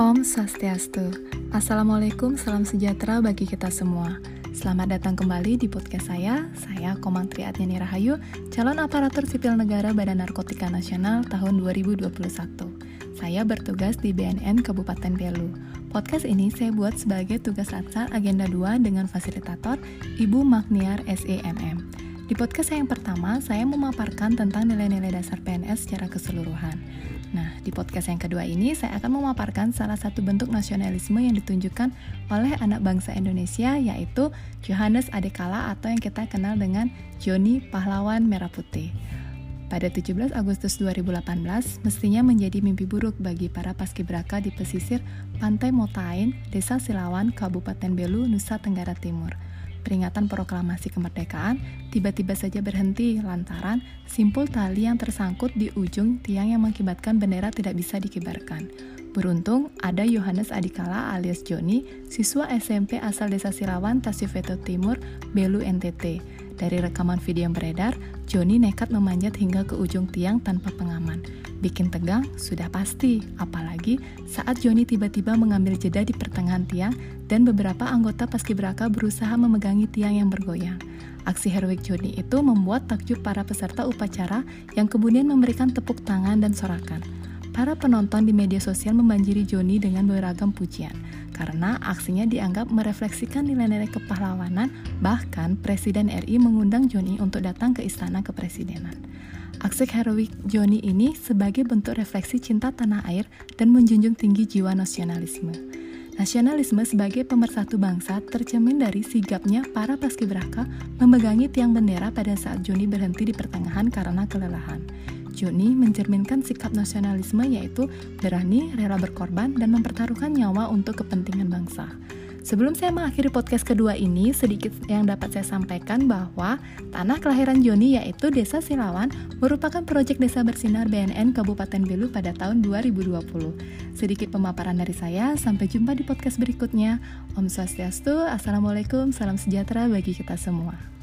Om Swastiastu. Assalamualaikum, salam sejahtera bagi kita semua. Selamat datang kembali di podcast saya. Saya Komantri Atyani Rahayu, calon aparatur sipil negara Badan Narkotika Nasional tahun 2021. Saya bertugas di BNN Kabupaten Belu. Podcast ini saya buat sebagai tugas latsar agenda 2 dengan fasilitator Ibu Magniar SEMM. Di podcast saya yang pertama, saya memaparkan tentang nilai-nilai dasar PNS secara keseluruhan. Nah, di podcast yang kedua ini saya akan memaparkan salah satu bentuk nasionalisme yang ditunjukkan oleh anak bangsa Indonesia yaitu Johannes Adekala atau yang kita kenal dengan Joni Pahlawan Merah Putih. Pada 17 Agustus 2018, mestinya menjadi mimpi buruk bagi para paskibraka di pesisir Pantai Motain, Desa Silawan, Kabupaten Belu, Nusa Tenggara Timur – peringatan proklamasi kemerdekaan tiba-tiba saja berhenti lantaran simpul tali yang tersangkut di ujung tiang yang mengakibatkan bendera tidak bisa dikibarkan. Beruntung, ada Yohanes Adikala alias Joni, siswa SMP asal desa Silawan, Tasifeto Timur, Belu NTT. Dari rekaman video yang beredar, Joni nekat memanjat hingga ke ujung tiang tanpa pengaman. Bikin tegang, sudah pasti, apalagi saat Joni tiba-tiba mengambil jeda di pertengahan tiang dan beberapa anggota paskibraka berusaha memegangi tiang yang bergoyang. Aksi heroik Joni itu membuat takjub para peserta upacara yang kemudian memberikan tepuk tangan dan sorakan. Para penonton di media sosial membanjiri Joni dengan beragam pujian karena aksinya dianggap merefleksikan nilai-nilai kepahlawanan, bahkan Presiden RI mengundang Joni untuk datang ke istana kepresidenan. Aksi heroik Joni ini sebagai bentuk refleksi cinta tanah air dan menjunjung tinggi jiwa nasionalisme. Nasionalisme sebagai pemersatu bangsa tercermin dari sigapnya para paskibraka memegangi tiang bendera pada saat Joni berhenti di pertengahan karena kelelahan. Joni mencerminkan sikap nasionalisme yaitu berani, rela berkorban, dan mempertaruhkan nyawa untuk kepentingan bangsa. Sebelum saya mengakhiri podcast kedua ini, sedikit yang dapat saya sampaikan bahwa tanah kelahiran Joni yaitu Desa Silawan merupakan proyek Desa Bersinar BNN Kabupaten Belu pada tahun 2020. Sedikit pemaparan dari saya, sampai jumpa di podcast berikutnya. Om Swastiastu, Assalamualaikum, salam sejahtera bagi kita semua.